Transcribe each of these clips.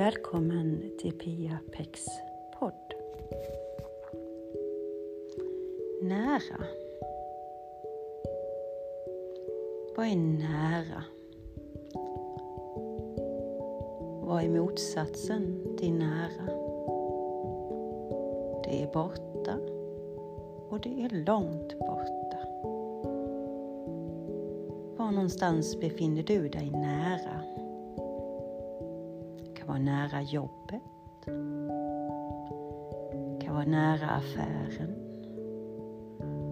Välkommen till Pia Pecks podd. Nära. Vad är nära? Vad är motsatsen till nära? Det är borta och det är långt borta. Var någonstans befinner du dig nära? Det kan vara nära jobbet. Det kan vara nära affären.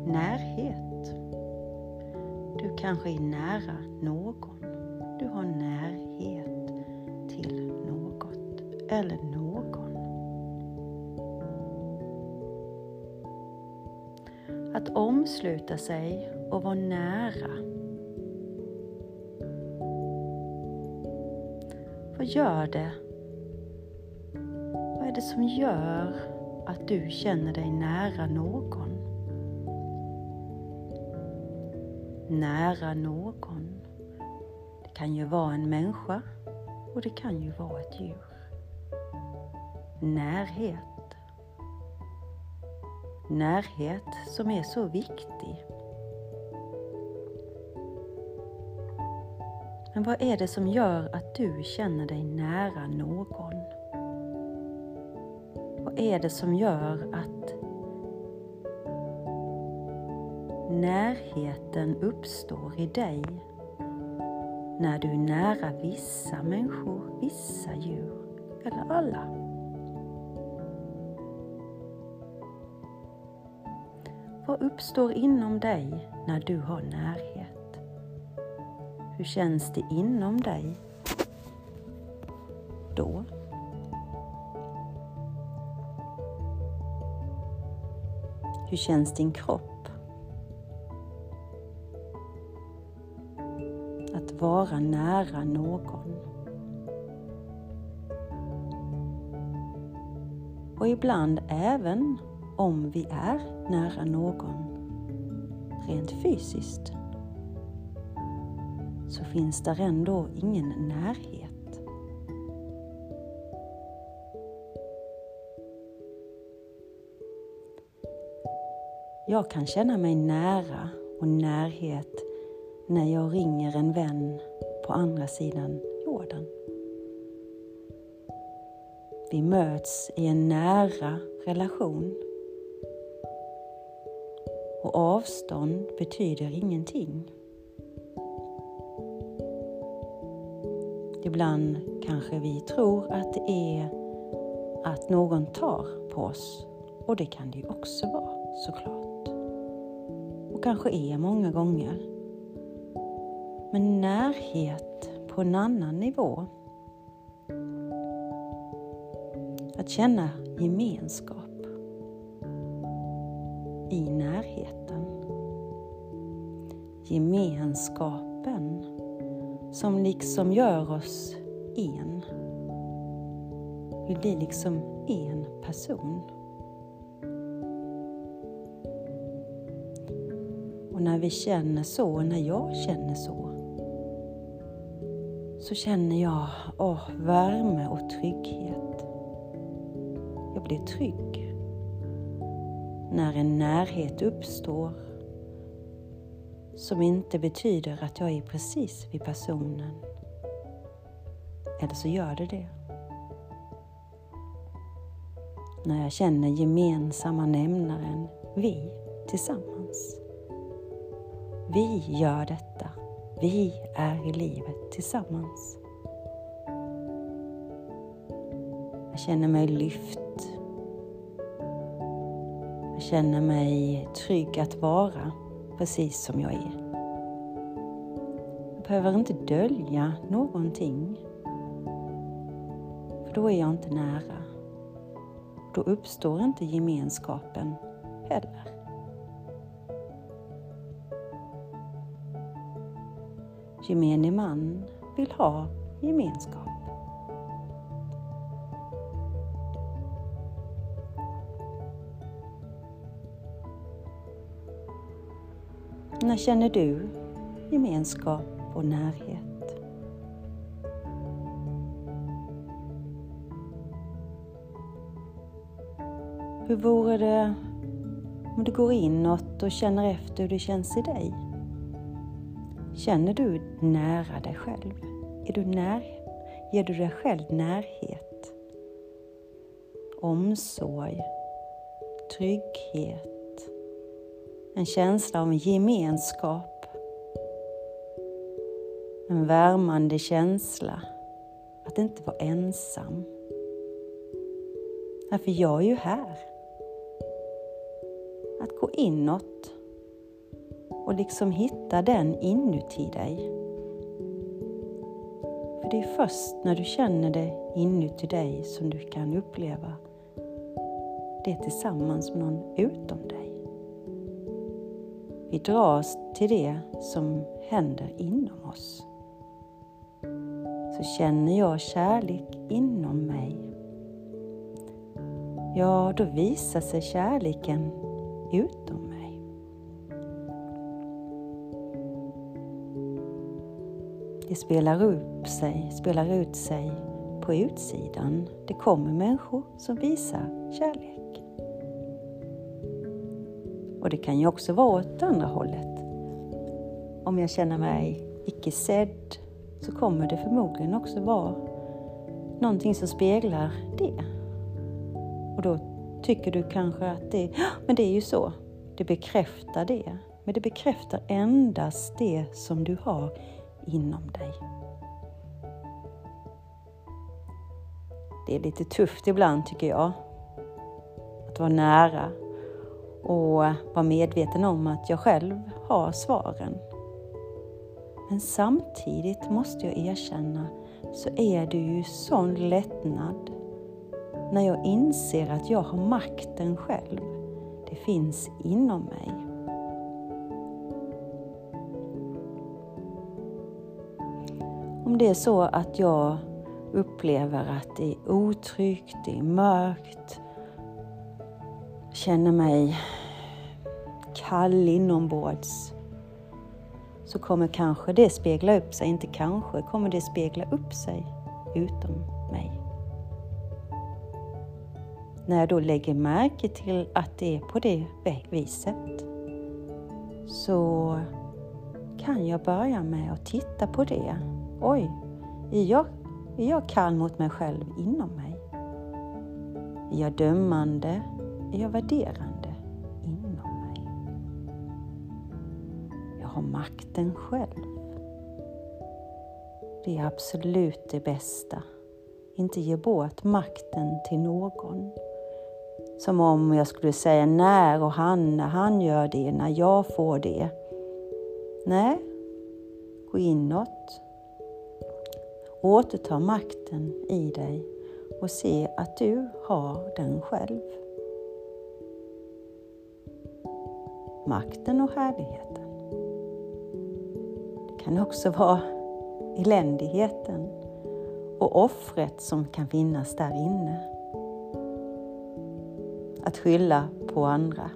Närhet. Du kanske är nära någon. Du har närhet till något eller någon. Att omsluta sig och vara nära. Vad gör det? Vad är det som gör att du känner dig nära någon? Nära någon. Det kan ju vara en människa och det kan ju vara ett djur. Närhet. Närhet som är så viktig. Men vad är det som gör att du känner dig nära någon? Vad är det som gör att närheten uppstår i dig när du är nära vissa människor, vissa djur eller alla? Vad uppstår inom dig när du har närhet? Hur känns det inom dig då? Hur känns din kropp? Att vara nära någon. Och ibland även om vi är nära någon rent fysiskt så finns där ändå ingen närhet. Jag kan känna mig nära och närhet när jag ringer en vän på andra sidan jorden. Vi möts i en nära relation. Och avstånd betyder ingenting. Ibland kanske vi tror att det är att någon tar på oss och det kan det ju också vara såklart. Och kanske är många gånger. Men närhet på en annan nivå. Att känna gemenskap i närheten. Gemenskapen som liksom gör oss en. Vi blir liksom en person. När vi känner så, när jag känner så, så känner jag åh, värme och trygghet. Jag blir trygg när en närhet uppstår som inte betyder att jag är precis vid personen. Eller så gör det det. När jag känner gemensamma nämnaren, vi tillsammans. Vi gör detta. Vi är i livet tillsammans. Jag känner mig lyft. Jag känner mig trygg att vara precis som jag är. Jag behöver inte dölja någonting. För då är jag inte nära. Då uppstår inte gemenskapen heller. gemene man vill ha gemenskap. När känner du gemenskap och närhet? Hur vore det om du går inåt och känner efter hur det känns i dig? Känner du nära dig själv? Är du när, ger du dig själv närhet? Omsorg? Trygghet? En känsla av gemenskap? En värmande känsla att inte vara ensam. Därför jag är ju här. Att gå inåt och liksom hitta den inuti dig. För det är först när du känner det inuti dig som du kan uppleva det tillsammans med någon utom dig. Vi dras till det som händer inom oss. Så känner jag kärlek inom mig, ja, då visar sig kärleken utom mig. Det spelar upp sig, spelar ut sig på utsidan. Det kommer människor som visar kärlek. Och det kan ju också vara åt andra hållet. Om jag känner mig icke sedd så kommer det förmodligen också vara någonting som speglar det. Och då tycker du kanske att det, men det är ju så. Det bekräftar det. Men det bekräftar endast det som du har inom dig. Det är lite tufft ibland tycker jag. Att vara nära och vara medveten om att jag själv har svaren. Men samtidigt måste jag erkänna så är det ju sån lättnad när jag inser att jag har makten själv. Det finns inom mig. Om det är så att jag upplever att det är otryggt, det är mörkt, känner mig kall inombords så kommer kanske det spegla upp sig, inte kanske, kommer det spegla upp sig utom mig. När jag då lägger märke till att det är på det viset så kan jag börja med att titta på det. Oj, är jag, är jag kall mot mig själv inom mig? Är jag dömande? Är jag värderande inom mig? Jag har makten själv. Det är absolut det bästa. Inte ge bort makten till någon. Som om jag skulle säga när och han, när han gör det, när jag får det. Nej, gå inåt. Återta makten i dig och se att du har den själv. Makten och härligheten. Det kan också vara eländigheten och offret som kan finnas där inne att skylla på andra.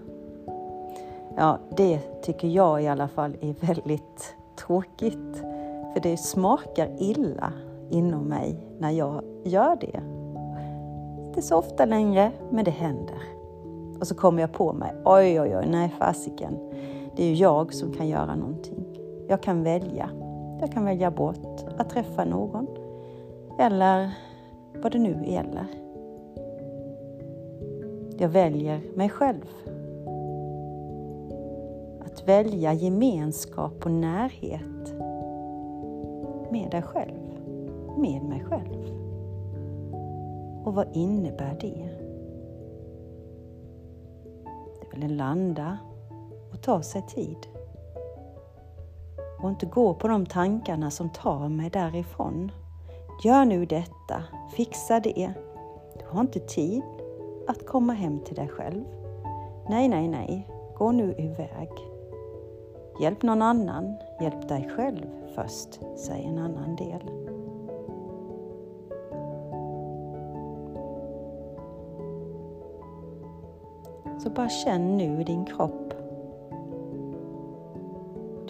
Ja, det tycker jag i alla fall är väldigt tråkigt. För det smakar illa inom mig när jag gör det. Inte så ofta längre, men det händer. Och så kommer jag på mig, oj oj oj, nej fasiken. Det är ju jag som kan göra någonting. Jag kan välja. Jag kan välja bort att träffa någon. Eller vad det nu gäller. Jag väljer mig själv. Att välja gemenskap och närhet med dig själv, med mig själv. Och vad innebär det? Det vill landa och ta sig tid. Och inte gå på de tankarna som tar mig därifrån. Gör nu detta, fixa det. Du har inte tid att komma hem till dig själv. Nej, nej, nej, gå nu iväg. Hjälp någon annan, hjälp dig själv först, säger en annan del. Så bara känn nu i din kropp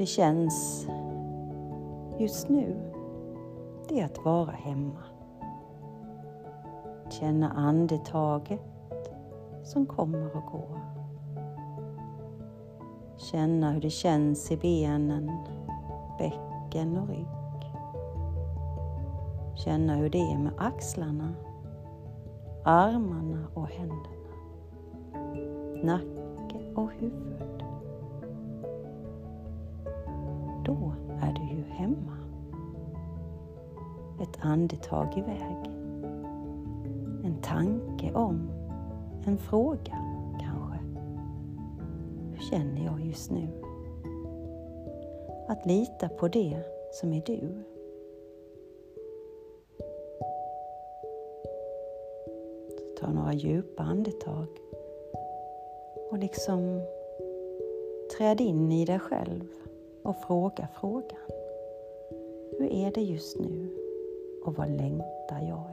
det känns just nu. Det är att vara hemma. Känna andetaget som kommer och går. Känna hur det känns i benen, bäcken och rygg. Känna hur det är med axlarna, armarna och händerna, nacke och huvud. Då är du ju hemma. Ett andetag iväg. En tanke om en fråga kanske. Hur känner jag just nu? Att lita på det som är du. Ta några djupa andetag och liksom träd in i dig själv och fråga frågan. Hur är det just nu och vad längtar jag?